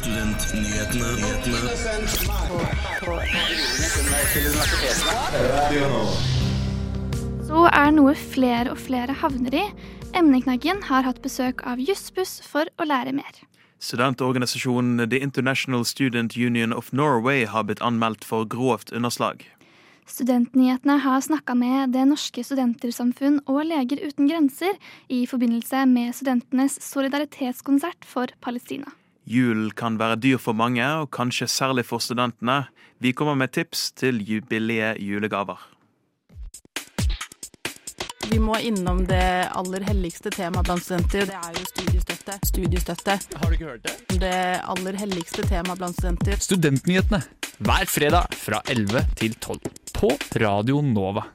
Studentnyhetene. Så er noe flere og flere havner i. Emneknaggen har hatt besøk av Jussbuss for å lære mer. Studentorganisasjonen The International Student Union of Norway har blitt anmeldt for grovt underslag. Studentnyhetene har snakka med Det norske studentersamfunn og Leger uten grenser i forbindelse med studentenes solidaritetskonsert for Palestina. Julen kan være dyr for mange, og kanskje særlig for studentene. Vi kommer med tips til billige julegaver. Vi må innom det aller helligste temaet blant studenter. Det er jo studiestøtte. Studiestøtte. Har du ikke hørt det? Det aller helligste temaet blant studenter. Studentnyhetene hver fredag fra 11 til 12 på Radio Nova.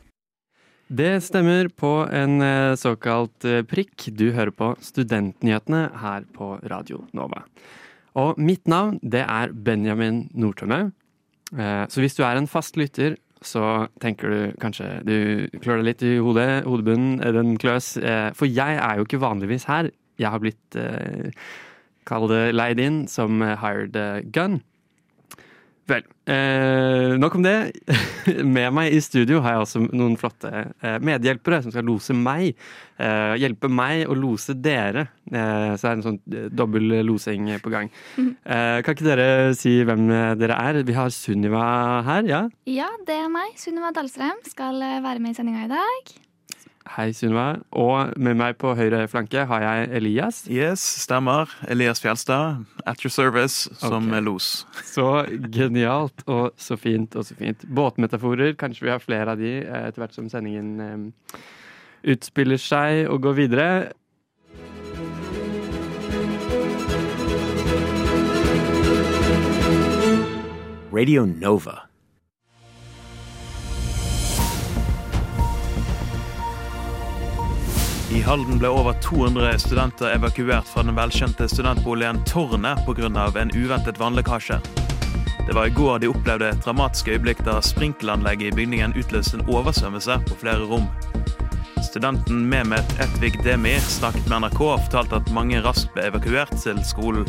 Det stemmer på en eh, såkalt eh, prikk. Du hører på Studentnyhetene her på Radio Nova. Og mitt navn, det er Benjamin Nordtømme. Eh, Så hvis du er en fast lytter, så tenker du kanskje Du klør deg litt i hodet, hodebunnen, den kløs. Eh, For jeg er jo ikke vanligvis her. Jeg har blitt, eh, kall det, leid inn som hired gun. Vel, eh, nok om det. Med meg i studio har jeg også noen flotte eh, medhjelpere som skal lose meg. Eh, hjelpe meg å lose dere. Eh, så det er en sånn eh, dobbel losing på gang. Eh, kan ikke dere si hvem dere er? Vi har Sunniva her, ja? Ja, det er meg, Sunniva Dahlstrøm, skal være med i sendinga i dag. Hei, Sunniva. Og med meg på høyre flanke har jeg Elias. Yes, stemmer. Elias Fjelstad, at your service, som okay. los. Så genialt og så fint og så fint. Båtmetaforer, kanskje vi har flere av de eh, etter hvert som sendingen eh, utspiller seg og går videre. Radio Nova. I Halden ble over 200 studenter evakuert fra den velkjente studentboligen Tårnet pga. en uventet vannlekkasje. Det var i går de opplevde et dramatisk øyeblikk da sprinkelanlegget i bygningen utløste en oversvømmelse på flere rom. Studenten Mehmet Etvik Demir snakket med NRK og fortalte at mange raskt ble evakuert til skolen.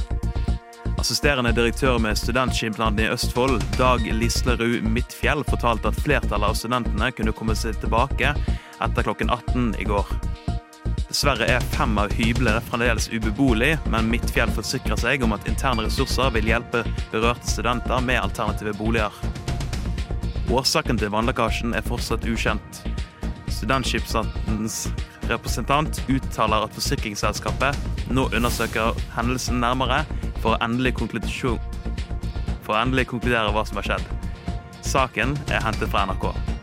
Assisterende direktør med Studentskipnaden i Østfold, Dag Lislerud Midtfjell, fortalte at flertallet av studentene kunne komme seg tilbake etter klokken 18 i går. Dessverre er fem av hyblene fremdeles ubeboelig, men Midtfjell forsikrer seg om at interne ressurser vil hjelpe berørte studenter med alternative boliger. Årsaken til vannlekkasjen er fortsatt ukjent. Studentskipsstatens representant uttaler at forsikringsselskapet nå undersøker hendelsen nærmere for å endelig, for å endelig konkludere hva som har skjedd. Saken er hentet fra NRK.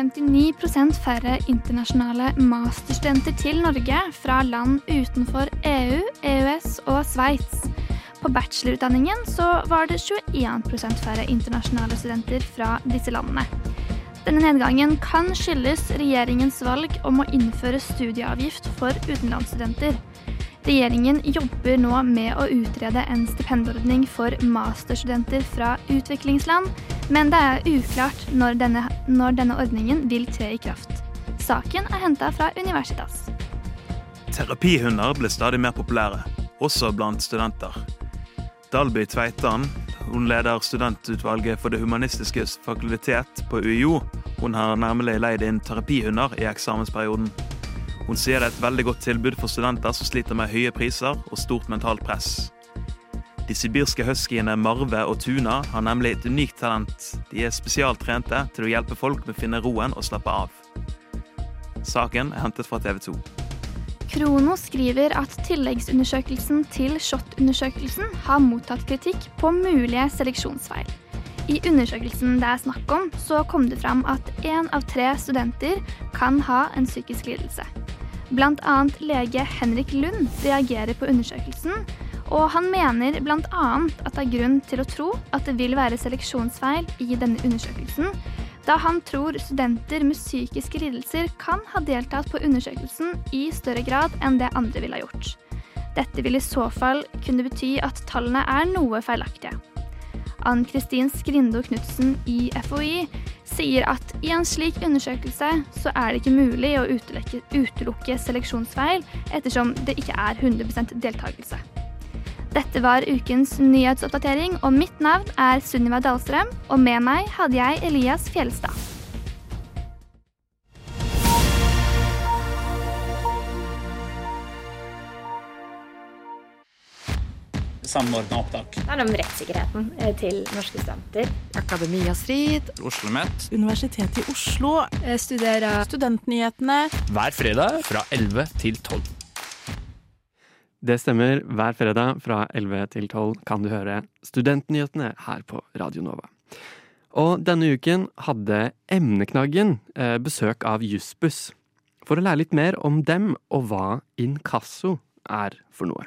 59% færre internasjonale masterstudenter til Norge fra land utenfor EU, EØS og Sveits. På bachelorutdanningen så var det 21% færre internasjonale studenter fra disse landene. Denne nedgangen kan skyldes regjeringens valg om å innføre studieavgift for utenlandsstudenter. Regjeringen jobber nå med å utrede en stipendordning for masterstudenter fra utviklingsland, men det er uklart når denne, når denne ordningen vil tre i kraft. Saken er henta fra Universitas. Terapihunder blir stadig mer populære, også blant studenter. Dalby Tveitan hun leder studentutvalget for Det humanistiske fakultet på UiO. Hun har nærmere leid inn terapihunder i eksamensperioden. Hun sier det er et veldig godt tilbud for studenter som sliter med høye priser og stort mentalt press. De sibirske huskyene Marve og Tuna har nemlig et unikt talent. De er spesialtrente til å hjelpe folk med å finne roen og slappe av. Saken er hentet fra TV 2. Krono skriver at tilleggsundersøkelsen til SHoT-undersøkelsen har mottatt kritikk på mulige seleksjonsfeil. I undersøkelsen det er snakk om, så kom det fram at én av tre studenter kan ha en psykisk lidelse. Annet lege Henrik Lund reagerer på undersøkelsen, og han mener bl.a. at det er grunn til å tro at det vil være seleksjonsfeil i denne undersøkelsen, da han tror studenter med psykiske lidelser kan ha deltatt på undersøkelsen i større grad enn det andre ville ha gjort. Dette vil i så fall kunne bety at tallene er noe feilaktige. Ann-Kristin Skrindo Knutsen i FHI sier at i en slik undersøkelse så er det ikke mulig å utelukke, utelukke seleksjonsfeil, ettersom det ikke er 100 deltakelse. Dette var ukens nyhetsoppdatering, og mitt navn er Sunniva Dahlstrøm. Og med meg hadde jeg Elias Fjelstad. Samordna opptak. Det handler om rettssikkerheten eh, til norske studenter. Akademia Strid. OsloMet. Universitetet i Oslo. Studerer Studentnyhetene. Hver fredag fra 11 til 12. Det stemmer. Hver fredag fra 11 til 12 kan du høre Studentnyhetene her på Radio Nova. Og denne uken hadde Emneknaggen eh, besøk av Jussbuss. For å lære litt mer om dem og hva inkasso er for noe.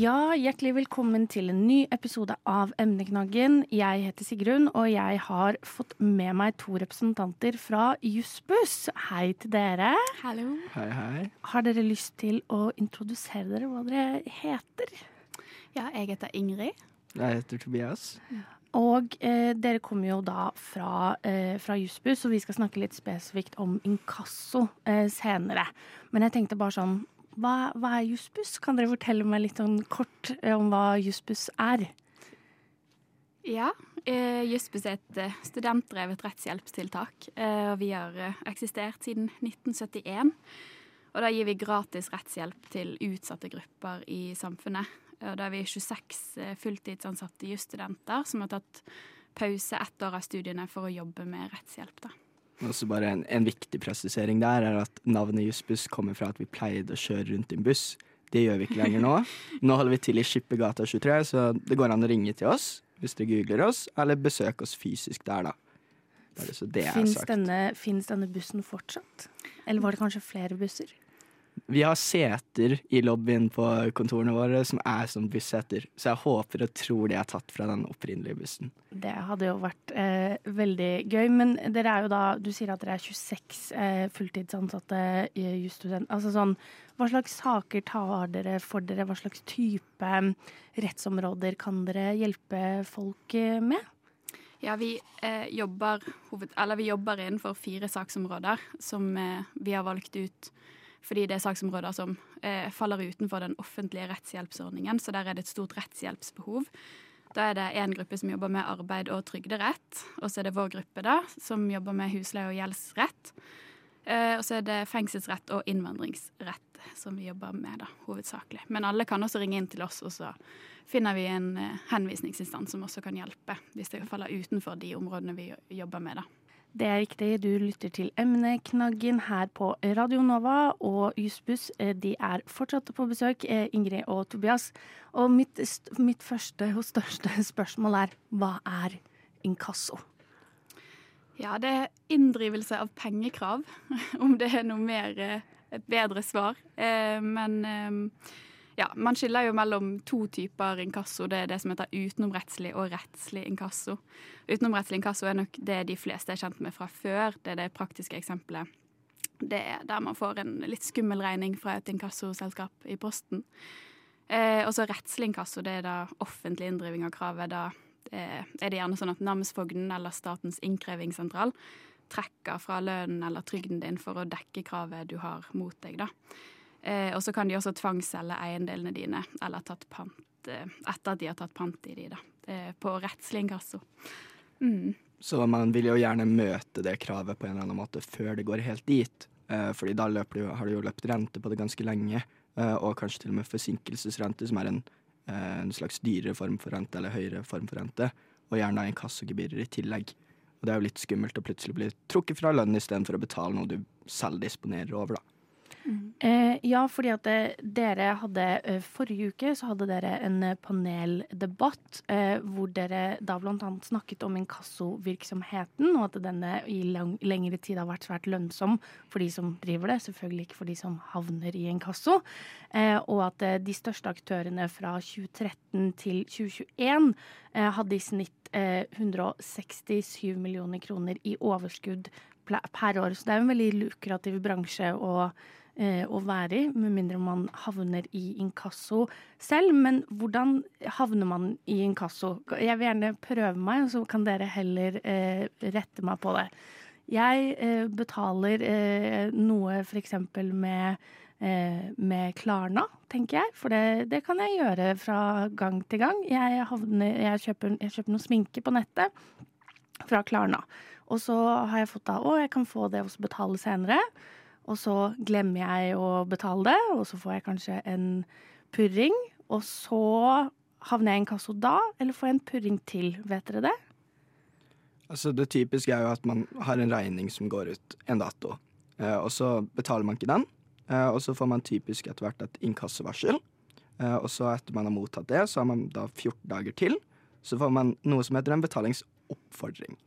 Ja, hjertelig velkommen til en ny episode av Emneknaggen. Jeg heter Sigrun, og jeg har fått med meg to representanter fra Jussbuss. Hei til dere. Hallo. Hei, hei. Har dere lyst til å introdusere dere hva dere heter? Ja, jeg heter Ingrid. Jeg heter Tobias. Og eh, dere kommer jo da fra, eh, fra Jussbuss, og vi skal snakke litt spesifikt om inkasso eh, senere. Men jeg tenkte bare sånn hva, hva er Jussbuss? Kan dere fortelle meg litt om, kort eh, om hva Jussbuss er? Ja, eh, Jussbuss er et eh, studentdrevet rettshjelpstiltak. Eh, og vi har eh, eksistert siden 1971. Og da gir vi gratis rettshjelp til utsatte grupper i samfunnet. Og da er vi 26 eh, fulltidsansatte jusstudenter som har tatt pause ett år av studiene for å jobbe med rettshjelp. da. Også bare en, en viktig presisering der er at navnet Jussbuss kommer fra at vi pleide å kjøre rundt i en buss. Det gjør vi ikke lenger nå. Nå holder vi til i Skippergata 23, så det går an å ringe til oss hvis dere googler oss, eller besøke oss fysisk der, da. Bare så det er Fins denne, denne bussen fortsatt? Eller var det kanskje flere busser? Vi har seter i lobbyen på kontorene våre som er som busseter, så jeg håper og tror de er tatt fra den opprinnelige bussen. Det hadde jo vært eh, veldig gøy. Men dere er jo da Du sier at dere er 26 eh, fulltidsansatte i jusstudent. Altså sånn Hva slags saker tar dere for dere? Hva slags type mm, rettsområder kan dere hjelpe folk eh, med? Ja, vi, eh, jobber, hoved, eller vi jobber innenfor fire saksområder som eh, vi har valgt ut fordi det er saksområder som eh, faller utenfor den offentlige rettshjelpsordningen, så der er det et stort rettshjelpsbehov. Da er det én gruppe som jobber med arbeid og trygderett, og så er det vår gruppe da, som jobber med husleie og gjeldsrett. Eh, og så er det fengselsrett og innvandringsrett som vi jobber med, da, hovedsakelig. Men alle kan også ringe inn til oss, og så finner vi en eh, henvisningsinstans som også kan hjelpe, hvis det faller utenfor de områdene vi jobber med, da. Det er riktig, du lytter til Emneknaggen her på Radio Nova, og Jussbuss eh, de er fortsatt på besøk, eh, Ingrid og Tobias. Og mitt, mitt første og største spørsmål er hva er inkasso? Ja, det er inndrivelse av pengekrav, om det er noe mer eh, et bedre svar. Men ja, man skiller jo mellom to typer inkasso. Det er det som heter utenomrettslig og rettslig inkasso. Utenomrettslig inkasso er nok det de fleste er kjent med fra før. Det er det praktiske eksempelet. Det er der man får en litt skummel regning fra et inkassoselskap i posten. Eh, og så rettslig inkasso, det er da offentlig inndriving av kravet. Da eh, er det gjerne sånn at namsfogden eller Statens innkrevingssentral trekker fra lønnen eller trygden din for å dekke kravet du har mot deg, da. Eh, og så kan de også tvangsselge eiendelene dine eller tatt pant eh, etter at de har tatt pant i de, da. Eh, på rettslig inkasso. Mm. Så man vil jo gjerne møte det kravet på en eller annen måte før det går helt dit. Eh, fordi da du, har du jo løpt rente på det ganske lenge, eh, og kanskje til og med forsinkelsesrente, som er en, eh, en slags dyrere form for rente, eller høyere form for rente, og gjerne inkassogebyrer i tillegg. Og det er jo litt skummelt å plutselig bli trukket fra lønn istedenfor å betale noe du selv disponerer over, da. Eh, ja, fordi at eh, dere hadde eh, Forrige uke så hadde dere en eh, paneldebatt eh, hvor dere da annet snakket om inkassovirksomheten, og at denne i lang, lengre tid har vært svært lønnsom for de som driver det, selvfølgelig ikke for de som havner i inkasso. Eh, og at de største aktørene fra 2013 til 2021 eh, hadde i snitt eh, 167 millioner kroner i overskudd per år. Så det er jo en veldig lukrativ bransje eh, å være i, med mindre man havner i inkasso selv. Men hvordan havner man i inkasso? Jeg vil gjerne prøve meg, og så kan dere heller eh, rette meg på det. Jeg eh, betaler eh, noe f.eks. med eh, med Klarna, tenker jeg. For det, det kan jeg gjøre fra gang til gang. Jeg, havner, jeg, kjøper, jeg kjøper noe sminke på nettet fra Klarna. Og så har jeg fått da å, jeg kan få det og betale senere. Og så glemmer jeg å betale det, og så får jeg kanskje en purring. Og så havner jeg i inkasso da, eller får jeg en purring til, vet dere det? Altså Det typiske er jo at man har en regning som går ut en dato, eh, og så betaler man ikke den. Eh, og så får man typisk etter hvert et inkassovarsel. Eh, og så etter man har mottatt det, så har man da 14 dager til. Så får man noe som heter en betalingsoppfordring.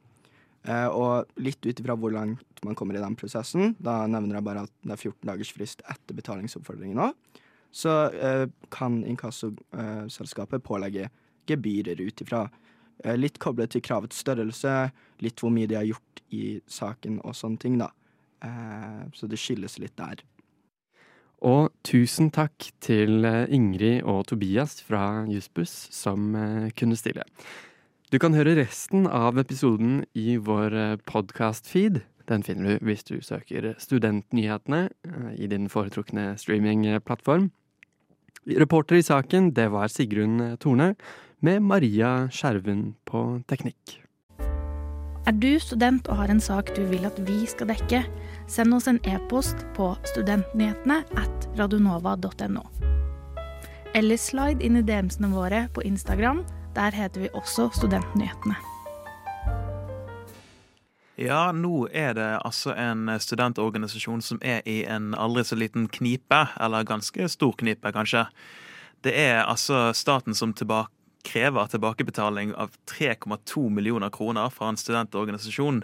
Eh, og litt ut ifra hvor langt man kommer i den prosessen, da nevner jeg bare at det er 14 dagers frist etter betalingsoppfordringen òg, så eh, kan inkassoselskapet pålegge gebyrer ut ifra eh, litt koblet til kravets størrelse, litt hvor mye de har gjort i saken og sånne ting, da. Så det skilles litt der. Og tusen takk til Ingrid og Tobias fra Jussbuss som kunne stille. Du kan høre resten av episoden i vår podkast-feed. Den finner du hvis du søker Studentnyhetene eh, i din foretrukne streamingplattform. Reporter i saken, det var Sigrun Torne, med Maria Skjerven på teknikk. Er du student og har en sak du vil at vi skal dekke, send oss en e-post på studentnyhetene at radionova.no. Eller slide inn i DM-ene våre på Instagram. Der heter vi også Studentnyhetene. Ja, nå er det altså en studentorganisasjon som er i en aldri så liten knipe, eller ganske stor knipe, kanskje. Det er altså staten som tilbake, krever tilbakebetaling av 3,2 millioner kroner fra en studentorganisasjon.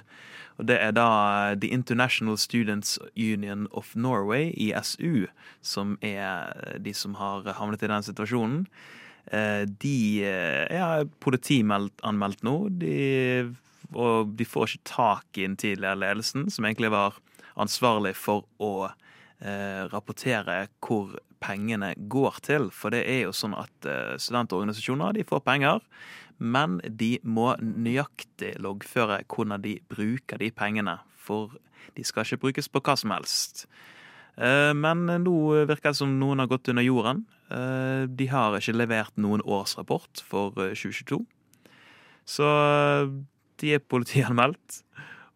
Og det er da The International Students Union of Norway, ISU, som er de som har havnet i den situasjonen. Eh, De er politianmeldt nå. De og de får ikke tak i den tidligere ledelsen, som egentlig var ansvarlig for å eh, rapportere hvor pengene går til. For det er jo sånn at eh, studentorganisasjoner de får penger, men de må nøyaktig loggføre hvordan de bruker de pengene. For de skal ikke brukes på hva som helst. Eh, men nå virker det som noen har gått under jorden. Eh, de har ikke levert noen årsrapport for eh, 2022. Så de er politianmeldt.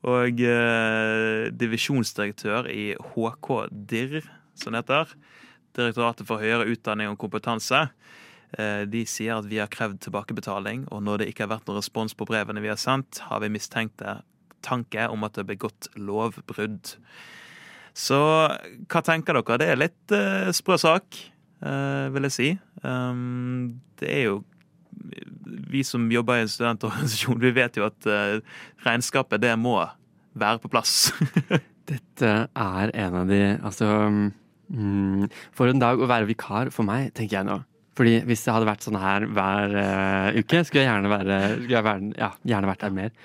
Og eh, divisjonsdirektør i HK-DIR, som det heter, Direktoratet for høyere utdanning og kompetanse, eh, de sier at vi har krevd tilbakebetaling, og når det ikke har vært noen respons på brevene vi har sendt, har vi mistenkte tanke om at det er begått lovbrudd. Så hva tenker dere? Det er litt eh, sprø sak, eh, vil jeg si. Um, det er jo vi som jobber i en studentorganisasjon, vi vet jo at uh, regnskapet, det må være på plass. Dette er en av de Altså mm, For en dag å være vikar for meg, tenker jeg nå. Fordi hvis det hadde vært sånn her hver uh, uke, skulle jeg gjerne, være, skulle jeg være, ja, gjerne vært der mer.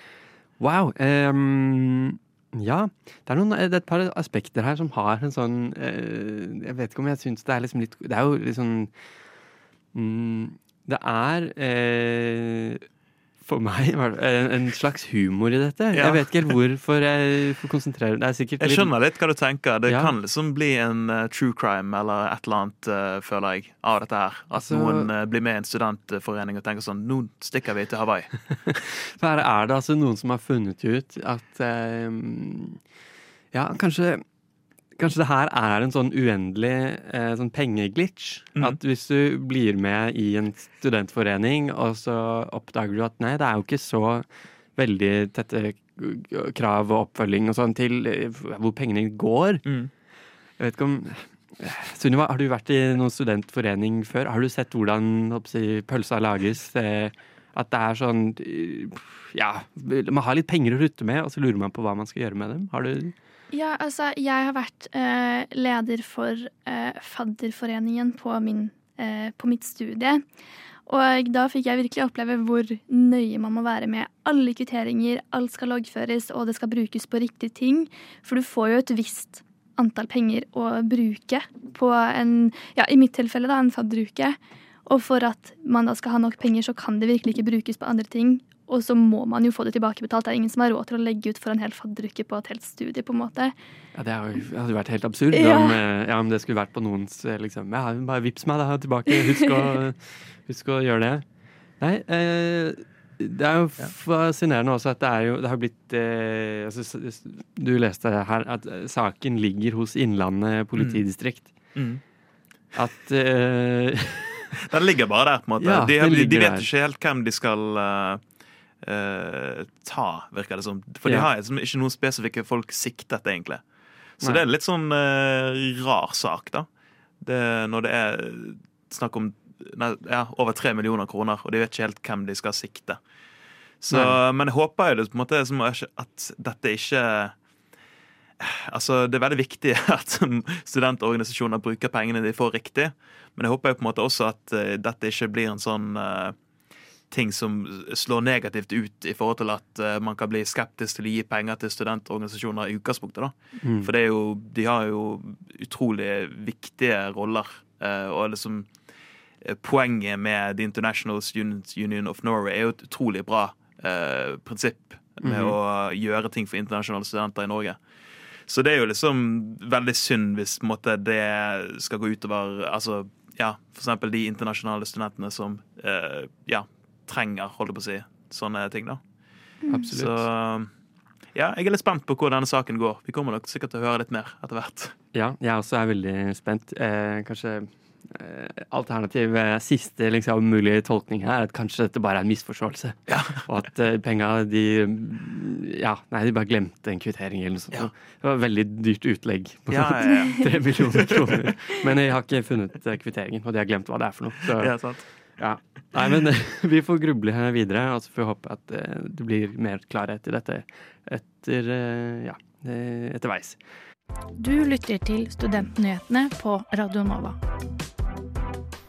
Wow. Um, ja. Det er, noen, det er et par aspekter her som har en sånn uh, Jeg vet ikke om jeg syns det er liksom litt Det er jo litt sånn mm, det er eh, for meg en, en slags humor i dette. Ja. Jeg vet ikke helt hvorfor jeg får konsentrere meg. Jeg skjønner litt hva du tenker. Det Ja. kan liksom bli en uh, true crime eller et eller annet, uh, føler jeg, av dette her. At Altså- noen uh, blir med i en studentforening og tenker sånn Nå stikker vi til Hawaii. For her er det altså noen som har funnet ut at Ja, kanskje Kanskje det her er en sånn uendelig eh, sånn pengeglitch. Mm. At hvis du blir med i en studentforening, og så oppdager du at nei, det er jo ikke så veldig tette krav og oppfølging og sånn til eh, hvor pengene går. Mm. Jeg vet ikke om Sunniva, har du vært i noen studentforening før? Har du sett hvordan si, pølsa lages? Eh, at det er sånn Ja, man har litt penger å rutte med, og så lurer man på hva man skal gjøre med dem. Har du Ja, altså, jeg har vært eh, leder for eh, fadderforeningen på, min, eh, på mitt studie. Og da fikk jeg virkelig oppleve hvor nøye man må være med alle kvitteringer. Alt skal loggføres, og det skal brukes på riktige ting. For du får jo et visst antall penger å bruke på en, ja, i mitt tilfelle da, en fadderuke. Og for at man da skal ha nok penger, så kan det virkelig ikke brukes på andre ting. Og så må man jo få det tilbakebetalt. Det er ingen som har råd til å legge ut for en hel fadderuke på et helt studie, på en måte. Ja, Det hadde vært helt absurd Ja. om, eh, ja, om det skulle vært på noens eh, liksom Ja, bare vips meg da tilbake. Husk å, husk å gjøre det. Nei, eh, det er jo fascinerende også at det er jo Det har blitt eh, altså, Du leste her at eh, saken ligger hos Innlandet politidistrikt. Mm. At eh, Den ligger bare der, på en måte. Ja, de, de, de vet der. ikke helt hvem de skal uh, ta, virker det som. For de har liksom ikke noen spesifikke folk siktet, egentlig. Så Nei. det er litt sånn uh, rar sak, da. Det, når det er snakk om nei, ja, over tre millioner kroner, og de vet ikke helt hvem de skal sikte. Så, men jeg håper jo det, på en måte, at dette ikke Altså, Det er veldig viktig at studentorganisasjoner bruker pengene de får riktig, men jeg håper jo på en måte også at eh, dette ikke blir en sånn uh, ting som slår negativt ut i forhold til at uh, man kan bli skeptisk til å gi penger til studentorganisasjoner i utgangspunktet. da. Mm. For det jo, de har jo utrolig viktige roller. Uh, og liksom Poenget med The International Students Union of Norway er jo et utrolig bra prinsipp med Mhm. å gjøre ting for internasjonale studenter i Norge. Så det er jo liksom veldig synd hvis måte, det skal gå utover altså, ja, eksempel de internasjonale studentene som eh, ja, trenger, holder på å si, sånne ting. da. Absolutt. Så ja, jeg er litt spent på hvor denne saken går. Vi kommer nok sikkert til å høre litt mer etter hvert. Ja, jeg også er veldig spent. Eh, kanskje alternativ eh, siste liksom, mulige tolkning her er at kanskje dette bare er en misforståelse. Og at uh, penga de mm, Ja, nei, de bare glemte en kvittering eller noe sånt. Det var et veldig dyrt utlegg på Ja, ja, ja. tre millioner kroner. Men jeg har ikke funnet eh, kvitteringen, og de har glemt hva det er for noe. Så, Ja, sant. ja. Nei, men vi får gruble her videre, og så får vi håpe at eh, det blir mer klarhet i dette etter, eh, ja, eh, etterveis. Du lytter til Studentnyhetene på Radio Nova.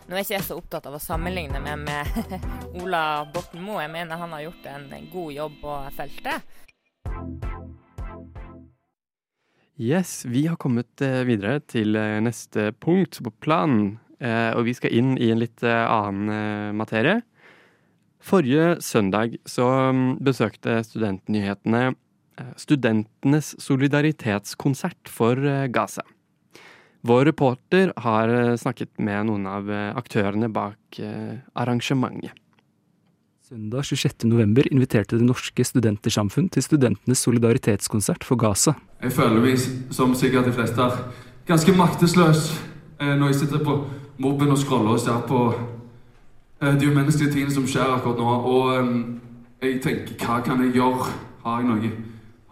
Nå er ikke jeg så opptatt av å sammenligne meg med Ola Borten Moe. Jeg mener han har gjort en god jobb på feltet. Yes, vi har kommet eh, videre til eh, neste punkt på planen. Eh, og vi skal inn i en litt annen materie. Forrige søndag så mm, besøkte Studentnyhetene Studentenes solidaritetskonsert for Gaza. Vår reporter har eh, snakket med noen av eh, aktørene bak eh, arrangementet. Søndag 26. november inviterte Det Norske Studentersamfunn til studentenes solidaritetskonsert for Gaza. Jeg føler meg, som sikkert de fleste er ganske maktesløs når jeg sitter på mobben og scroller og ser på de umenneskelige tingene som skjer akkurat nå. Og jeg tenker, hva kan jeg gjøre? Har jeg noe,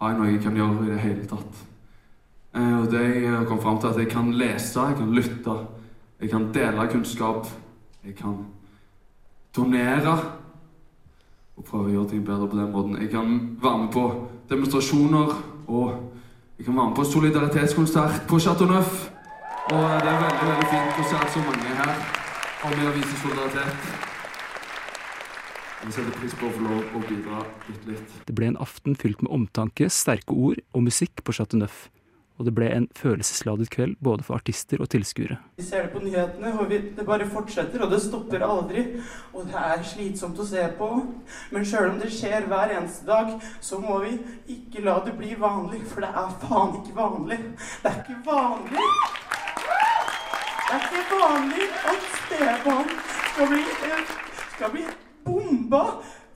har jeg, noe jeg kan gjøre i det hele tatt? Eh, og det jeg kom fram til at jeg kan lese, jeg kan lytte, jeg kan dele kunnskap, jeg kan donere og prøve å gjøre ting bedre på den måten. Jeg kan være med på demonstrasjoner, og jeg kan være med på solidaritetskonsert på Chateau Neuf. Og det er veldig veldig å se at så mange er her og med å vise solidaritet. Jeg setter pris på å få lov å bidra bitte litt. Det ble en aften fylt med omtanke, sterke ord og musikk på Chateau Neuf. Og det ble en følelsesladet kveld både for artister og tilskuere. Vi ser det på nyhetene, og vi, det bare fortsetter, og det stopper aldri. Og det er slitsomt å se på. Men sjøl om det skjer hver eneste dag, så må vi ikke la det bli vanlig. For det er faen ikke vanlig. Det er ikke vanlig. Det er ikke vanlig at spedbarn skal bli, eh, skal bli bomba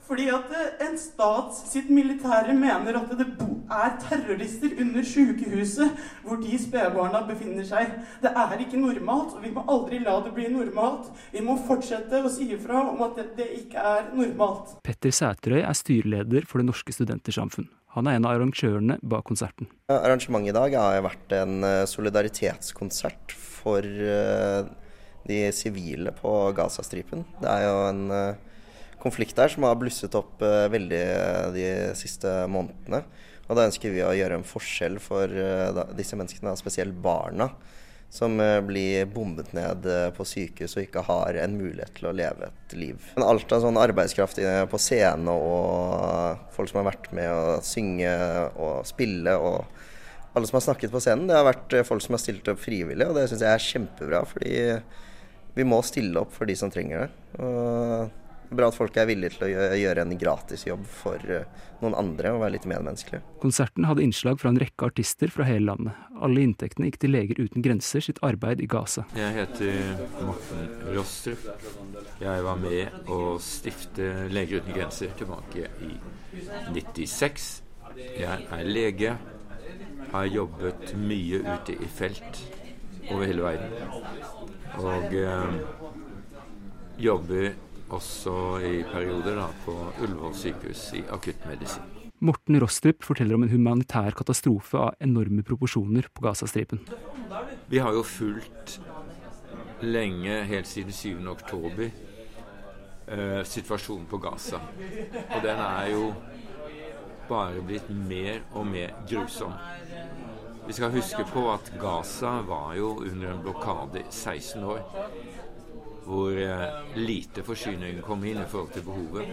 fordi at eh, en stat sitt militære mener at det er terrorister under sykehuset hvor de spedbarna befinner seg. Det er ikke normalt, og vi må aldri la det bli normalt. Vi må fortsette å si ifra om at det, det ikke er normalt. Petter Sæterøy er styreleder for Det Norske Studentersamfunn. Han er en av arrangørene bak konserten. Arrangementet i dag har vært en eh, solidaritetskonsert for eh, de sivile på Gazastripen. Det er jo en konflikt der som har blusset opp veldig de siste månedene. Og da ønsker vi å gjøre en forskjell for disse menneskene, spesielt barna som blir bombet ned på sykehus og ikke har en mulighet til å leve et liv. Men alt av sånn arbeidskraft på scene og folk som har vært med å synge og spille og alle som har snakket på scenen, det har vært folk som har stilt opp frivillig, og det syns jeg er kjempebra. Fordi vi må stille opp for de som trenger det. Og bra at folk er villige til å gjøre en gratisjobb for eh, noen andre og være litt medmenneskelige. Konserten hadde innslag fra en rekke artister fra hele landet. Alle inntektene gikk til Leger uten grenser sitt arbeid i Gaza. Jeg heter Morten Rostrup. Jeg var med å stifte Leger uten grenser tilbake i 96. Jeg er lege. Har jobbet mye ute i felt over hele verden. Og øh, jobber også i perioder da, på Ullevål sykehus i akuttmedisin. Morten Rostrup forteller om en humanitær katastrofe av enorme proporsjoner på Gazastripen. Vi har jo fulgt lenge, helt siden 7. oktober, eh, situasjonen på Gaza. Og den er jo bare blitt mer og mer grusom. Vi skal huske på at Gaza var jo under en blokade i 16 år hvor eh, lite forsyning kom inn i forhold til behovet.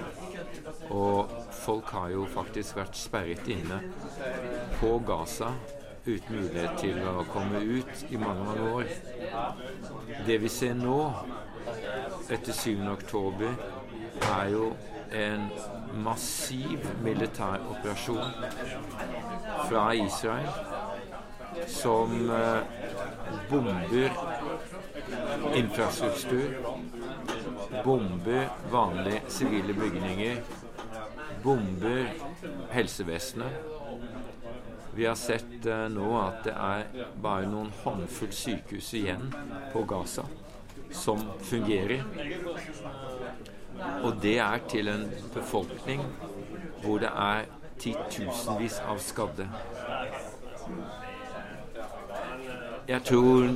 Og folk har jo faktisk vært sperret inne på Gaza uten mulighet til å komme ut i mange, mange år. Det vi ser nå, etter 7. oktober, er jo en massiv militær operasjon fra Israel som eh, bomber infrastruktur, bomber vanlige sivile bygninger, bomber helsevesenet. Vi har sett uh, nå at det er bare noen håndfull sykehus igjen på Gaza som fungerer. Og det er til en befolkning hvor det er titusenvis av skadde. Jeg tror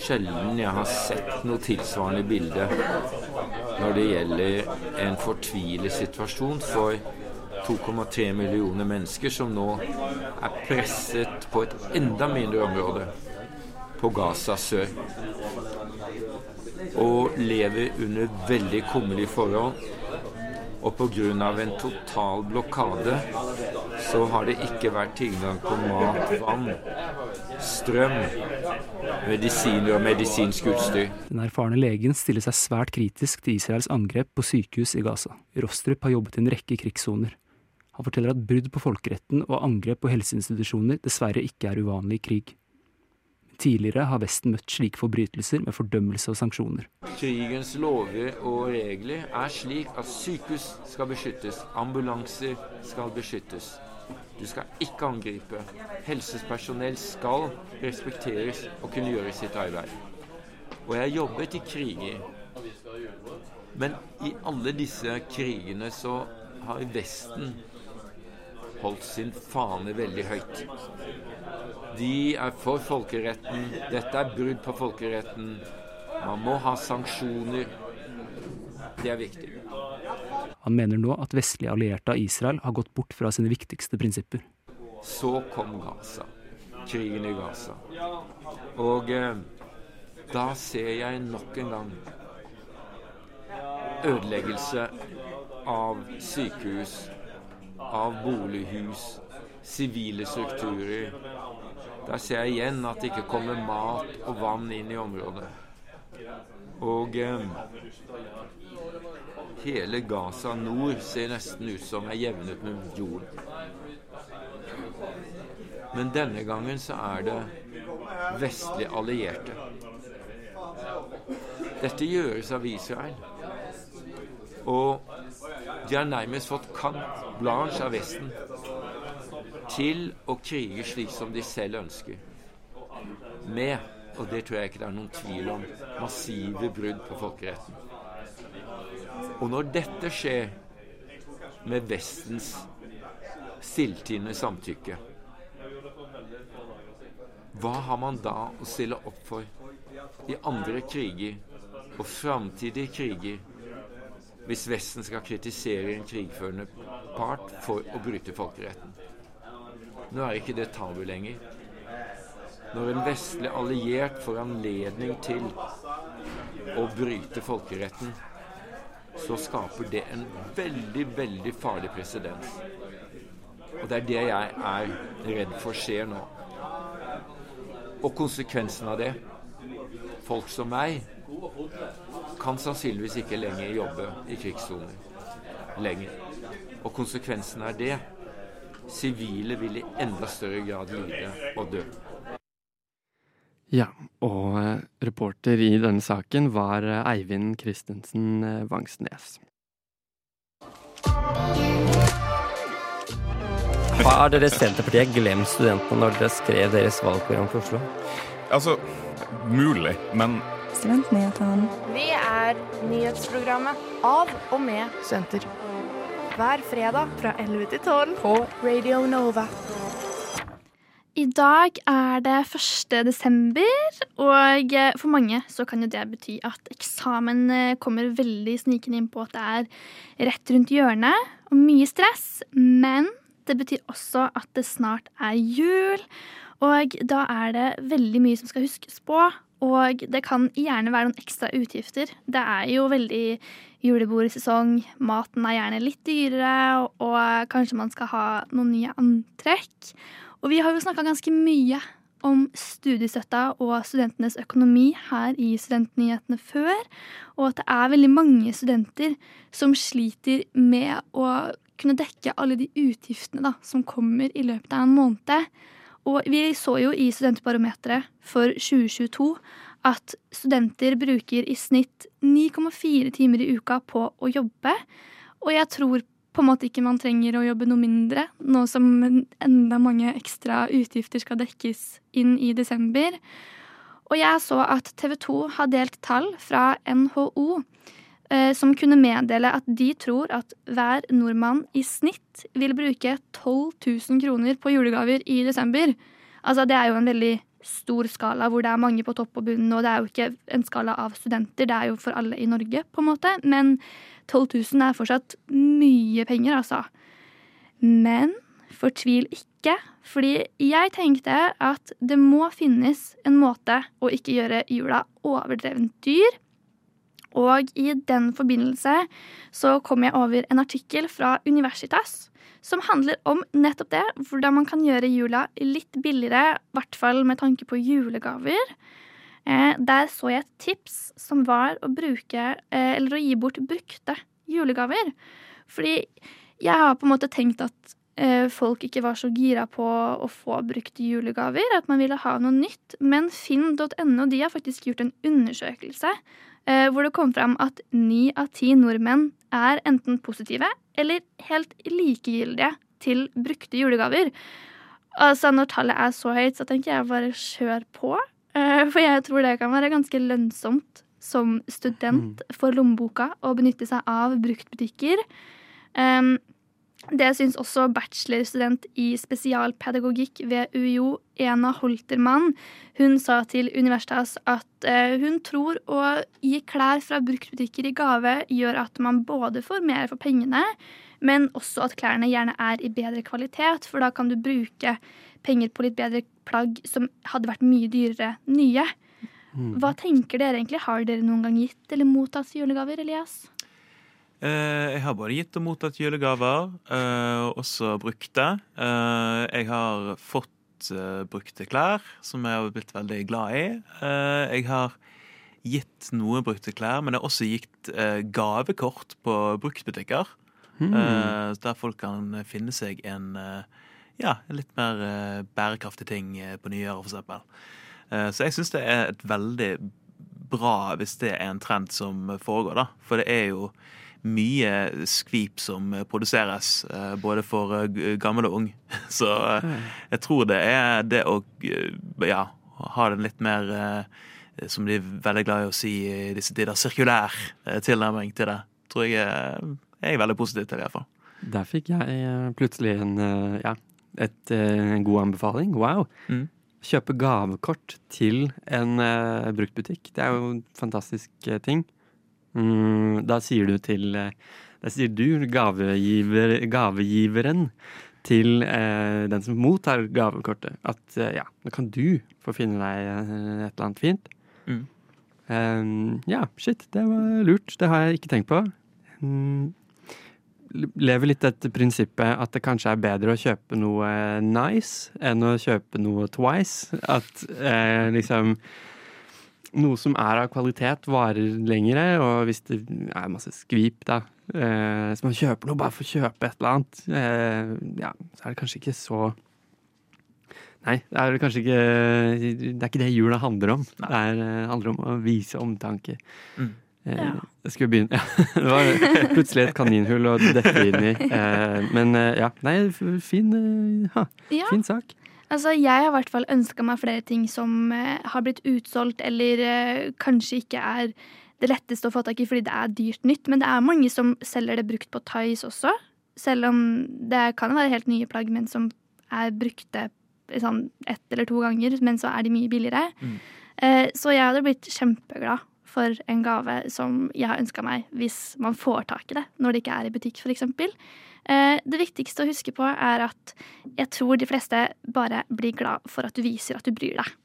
sjelden jeg har sett noe tilsvarende bilde når det gjelder en fortvilet situasjon for 2,3 millioner mennesker som nå er presset på et enda mindre område, på Gaza sør, og lever under veldig kummerlige forhold. Og pga. en total blokade så har det ikke vært tilgang på mat, vann, strøm, medisiner og medisinsk utstyr. Den erfarne legen stiller seg svært kritisk til Israels angrep på sykehus i Gaza. Rostrup har jobbet i en rekke krigssoner. Han forteller at brudd på folkeretten og angrep på helseinstitusjoner dessverre ikke er uvanlig i krig. Tidligere har Vesten møtt slike forbrytelser med fordømmelse og sanksjoner. Krigens lover og regler er slik at sykehus skal beskyttes, ambulanser skal beskyttes. Du skal ikke angripe. Helsepersonell skal respekteres og kunne gjøre sitt arbeid. Og jeg jobbet i kriger. Men i alle disse krigene så har Vesten holdt sin fane veldig høyt. De er for folkeretten. Dette er brudd på folkeretten. Man må ha sanksjoner. Det er viktig. Han mener nå at vestlige allierte av Israel har gått bort fra sine viktigste prinsipper. Så kom Gaza. Krigen i Gaza. Og eh, da ser jeg nok en gang ødeleggelse av sykehus, av bolighus, sivile strukturer. Der ser jeg igjen at det ikke kommer mat og vann inn i området. Og eh, hele Gaza nord ser nesten ut som er jevnet med jorden. Men denne gangen så er det vestlige allierte. Dette gjøres av Israel. Og de har nærmest fått carte blanche av Vesten til å krige slik som de selv ønsker. Med, og det tror jeg ikke det er noen tvil om, massive brudd på folkeretten. Og når dette skjer med Vestens stilltiende samtykke. Hva har man da å stille opp for i andre kriger og framtidige kriger hvis Vesten skal kritisere en krigførende part for å bryte folkeretten? Nå er ikke det tabu lenger. Når en vestlig alliert får anledning til å bryte folkeretten, så skaper det en veldig, veldig farlig presedens. Og det er det jeg er redd for skjer nå. Og konsekvensen av det Folk som meg kan sannsynligvis ikke lenger jobbe i krigssoner lenger. Og konsekvensen er det. Sivile vil i enda større grad lide og dø. Ja, og eh, reporter i denne saken var eh, Eivind Christensen eh, Vangsnes. Har dere Senterpartiet glemt studentene når dere skrev deres valgprogram for Oslo? Altså, mulig, men Studentnyhetene. Vi er nyhetsprogrammet av og med studenter. Hver fredag fra 11 til 12 på Radio Nova. I dag er det 1. desember, og for mange så kan jo det bety at eksamen eh, kommer veldig snikende inn på at det er rett rundt hjørnet, og mye stress. Men det betyr også at det snart er jul, og da er det veldig mye som skal huskes på. Og det kan gjerne være noen ekstra utgifter. Det er jo veldig julebordsesong, maten er gjerne litt dyrere, og kanskje man skal ha noen nye antrekk. Og vi har jo snakka ganske mye om studiestøtta og studentenes økonomi her i Studentnyhetene før, og at det er veldig mange studenter som sliter med å kunne dekke alle de utgiftene da, som kommer i løpet av en måned. Og vi så jo i Studentbarometeret for 2022 at studenter bruker i snitt 9,4 timer i uka på å jobbe. Og jeg tror på en måte ikke man trenger å jobbe noe mindre, nå som enda mange ekstra utgifter skal dekkes inn i desember. Og jeg så at TV 2 har delt tall fra NHO eh, som kunne meddele at de tror at hver nordmann i snitt vil bruke 12 000 kroner på julegaver i desember. Altså det er jo en veldig stor skala hvor det er mange på topp og bunn, og det er jo ikke en skala av studenter, det er jo for alle i Norge, på en måte. Men 12 000 er fortsatt mye penger, altså. Men fortvil ikke, fordi jeg tenkte at det må finnes en måte å ikke gjøre jula overdrevent dyr. Og i den forbindelse så kom jeg over en artikkel fra Universitas som handler om nettopp det. Hvordan man kan gjøre jula litt billigere, i hvert fall med tanke på julegaver. Eh, der så jeg et tips som var å bruke, eh, eller å gi bort brukte julegaver. Fordi jeg har på en måte tenkt at eh, folk ikke var så gira på å få brukte julegaver, at man ville ha noe nytt. Men finn.no de har faktisk gjort en undersøkelse hvor det kom fram at ni av ti nordmenn er enten positive eller helt likegyldige til brukte julegaver. Altså Når tallet er så høyt, så tenker jeg bare kjør på. Eh, for jeg tror det kan være ganske lønnsomt som student for lommeboka å benytte seg av bruktbutikker. Det syns også bachelorstudent i spesialpedagogikk ved UiO, Ena Holtermann. Hun sa til Universitas at uh, hun tror å gi klær fra bruktbutikker i gave gjør at man både får mer for pengene, men også at klærne gjerne er i bedre kvalitet, for da kan du bruke penger på litt bedre plagg som hadde vært mye dyrere nye. Hva tenker dere egentlig? Har dere noen gang gitt eller mottatt julegaver, Elias? Eh, jeg har både gitt og mottatt julegaver, eh, også brukte. Eh, jeg har fått brukte klær, som jeg har blitt veldig glad i. Jeg har gitt noe brukte klær, men jeg har også gitt gavekort på bruktbutikker. Mm. Der folk kan finne seg en ja, litt mer bærekraftig ting på nyåret, eksempel. Eh, så jeg syns det er et veldig bra hvis det er en trend som foregår, da. For det er jo mye skvip som produseres, eh, både for eh, gammel og ung. Så eh, jeg tror det er det å eh, ja, ha den litt mer eh, som de er veldig glad i å si i disse tider, sirkulær eh, tilnærming til det. Tror jeg er, er jeg veldig positiv til, det, iallfall. Der fikk jeg eh, plutselig en, eh, ja, et, eh, en god anbefaling. Wow! Mm. Kjøpe gavekort til en uh, bruktbutikk. Det er jo en fantastisk eh, ting. Mm, da sier du til eh, Da sier du, gavegiver, gavegiveren, til eh, den som mottar gavekortet, at eh, ja, nå kan du få finne deg eh, et eller annet fint. Mm. Um, ja, shit, det var lurt. Det har jeg ikke tenkt på. Mm, lever litt etter prinsippet at det kanskje er bedre å kjøpe noe nice enn å kjøpe noe twice. At eh, liksom Noe som er av kvalitet, varer lengre, og hvis det er masse skvip, da eh, Så man kjøper noe bare for å kjøpe et eller annet, eh, ja, så er det kanskje ikke så Nei, det er kanskje ikke Det er ikke det jula handler om. Det er, eh, handler om å vise omtanke. Mm. Eh, Jeg skulle begynne ja, Det var plutselig et kaninhull å dette inn i. Eh, men eh, ja, nei, fin, ha, Ja. fin sak. Altså, jeg har i hvert fall ønska meg flere ting som eh, har blitt utsolgt, eller eh, kanskje ikke er det letteste å få tak i fordi det er dyrt nytt. Men det er mange som selger det brukt på Thais også. Selv om det kan være helt nye plagg, men som er brukte sånn ett eller to ganger, men så er de mye billigere. Eh, så jeg hadde blitt kjempeglad for en gave som jeg har ønska meg, hvis man får tak i det når det ikke er i butikk, f.eks. Eh, det viktigste å huske på er at jeg tror de fleste bare blir glad for at du viser at du bryr deg.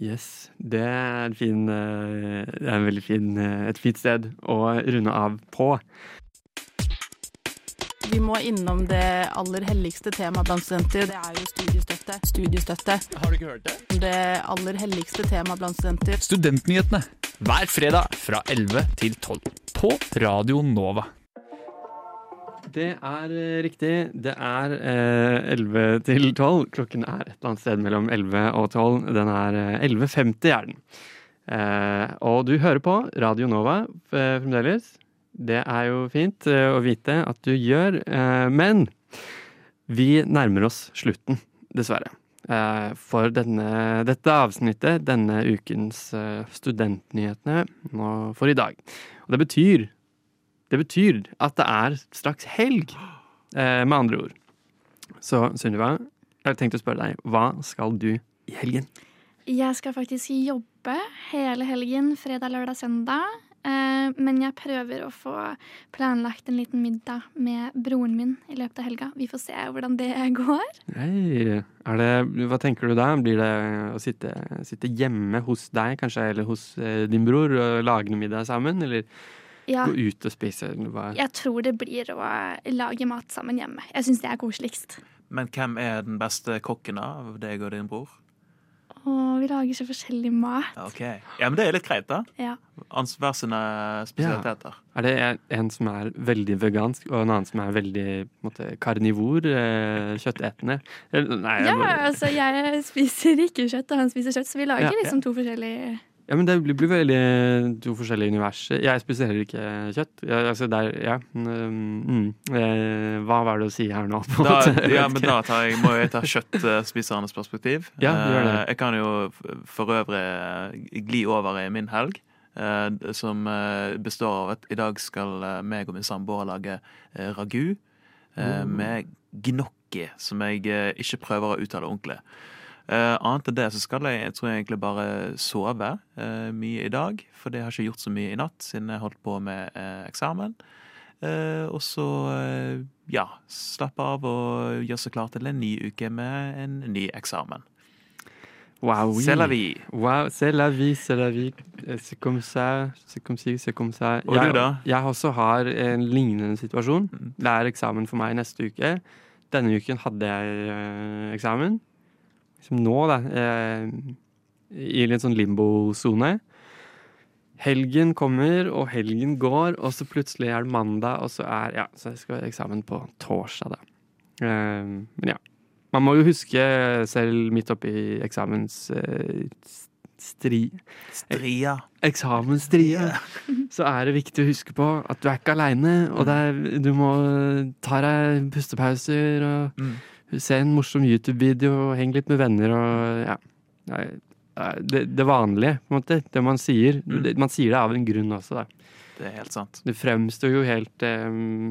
Yes, det er, en fin, eh, det er en veldig fin, eh, et fint sted å runde av på. Vi må innom det aller helligste temaet blant studenter. Det er jo studiestøtte. Studiestøtte. Har du ikke hørt det? Det aller helligste temaet blant studenter. Studentnyhetene hver fredag fra 11 til 12 på Radio Nova. Det er eh, riktig. Det er eh, 11 til 12. Klokken er et eller annet sted mellom 11 og 12. Den er eh, 11.50 er den. Eh, og du hører på Radio Nova eh, fremdeles. Det er jo fint eh, å vite at du gjør, eh, men vi nærmer oss slutten, dessverre. Eh, for denne, dette avsnittet, denne ukens eh, studentnyhetene, for i dag. Og det betyr det betyr at det er straks helg, eh, med andre ord. Så Sunniva, jeg har tenkt å spørre deg, hva skal du i helgen? Jeg skal faktisk jobbe hele helgen, fredag, lørdag, søndag. Eh, men jeg prøver å få planlagt en liten middag med broren min i løpet av helga. Vi får se hvordan det går. Hei, det, hva tenker du da? Blir det å sitte, sitte hjemme hos deg, kanskje, eller hos eh, din bror, og lage noe middag sammen? Eller Ja. gå ut og spise? Hva? Jeg tror det blir å lage mat sammen hjemme. Jeg syns det er koseligst. Men hvem er den beste kokken av deg og din bror? Å, vi lager så forskjellig mat. Ok, ja, men Det er litt greit, da. Ja. Hver sine spesialiteter. Er det en- en som er veldig vegansk, og en annen som er veldig måte, karnivor, eh, kjøttetende? Nei, jeg Ja, bare- altså jeg spiser ikke kjøtt, og han spiser kjøtt, så vi lager Ja, ja. liksom to forskjellige Ja, men det blir, veldig to forskjellige universer. Jeg spiser heller ikke kjøtt. Jeg, altså der, ja. mm, mm, eh, hva var det å si her nå? Da? Ja, men da tar jeg, må jeg ta kjøttspisernes perspektiv. Ja, gjør det. Eh, Jeg kan jo for øvrig eh, gli over i min helg, eh, som eh, består av at i dag skal eh, meg og min samboer lage eh, ragu eh, Oh. med gnocchi, som jeg eh, ikke prøver å uttale ordentlig. Eh, annet enn det så skal jeg, jeg tror jeg egentlig bare sove uh, mye i dag, for det har ikke gjort så mye i natt siden jeg holdt på med uh, eksamen. Og så ja, slappe av og gjøre seg klar til en ny uke med en ny eksamen. Wow, oui. C'est la vie. Wow, c'est la vie, c'est la vie. C'est comme ça, c'est comme si, c'est comme ça. Og jeg, du da? Jeg også har en lignende situasjon. Det er eksamen for meg neste uke. Denne uken hadde jeg eksamen. Liksom nå, da. eh, I litt sånn limbo-sone. Helgen kommer, og helgen går, og så plutselig er det mandag, og så er Ja, så jeg skal ha eksamen på torsdag, da. Eh, men ja. Man må jo huske, selv midt oppi eksamens eh, stri... Stria. Eksamensstria. Så er det viktig å huske på at du er ikke aleine, og det er, du må ta deg pustepauser og Mm. Se en morsom YouTube-video og henge litt med venner og ja. Det, det vanlige, på en måte. Det man sier. Mm. Det, man sier det av en grunn også, da. Det er helt sant. Det fremstår jo helt um,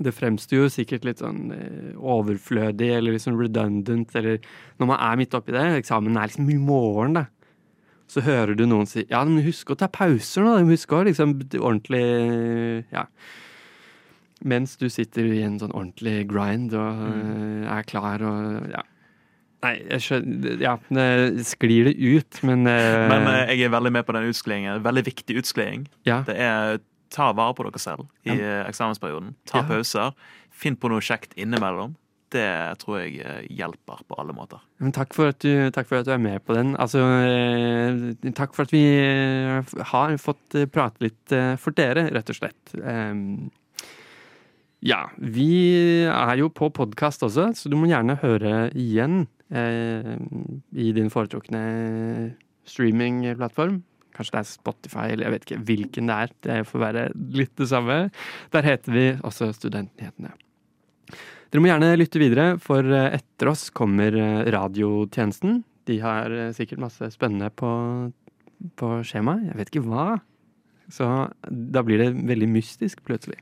det fremstår jo sikkert litt sånn eh, overflødig eller sånn redundant, eller når man er midt oppi det. Eksamen er liksom i morgen, da. Så hører du noen si ja, men husk å ta pauser nå. Husk å liksom ordentlig Ja. Mens du sitter i en sånn ordentlig grind og Mm. eh, er klar og ja. Nei, jeg skjønner Ja, det sklir det ut, men eh, Men eh, jeg er veldig med på den utsklingen. Veldig viktig utskleding. Ja. Det er ta vare på dere selv i ja. eksamensperioden. Ta Ja. pauser. Finn på noe kjekt innimellom. Det tror jeg hjelper på alle måter. Men takk for, at du, for at du er med på den. Altså, takk for at vi har fått prate litt for dere, rett og slett. Ehm, ja, vi er jo på podkast også, så du må gjerne høre igjen eh, i din foretrukne streamingplattform. Kanskje det er Spotify, eller jeg vet ikke hvilken det er. Det får være litt det samme. Der heter vi også Studentnyhetene. Dere må gjerne lytte videre, for eh, etter oss kommer eh, radiotjenesten. De har eh, sikkert masse spennende på, på skjemaet. Jeg vet ikke hva. Så da blir det veldig mystisk plutselig.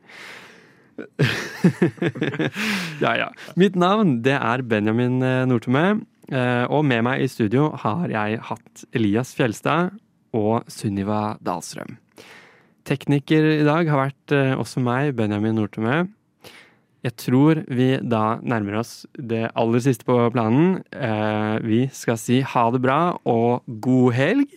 ja, ja. Mitt navn det er Benjamin eh, eh, Og med meg i studio har jeg hatt Elias Fjelstad og Sunniva Dahlstrøm. Tekniker i dag har vært eh, også meg, Benjamin Nordtømme. Jeg tror vi da nærmer oss det aller siste på planen. Vi skal si ha det bra og god helg.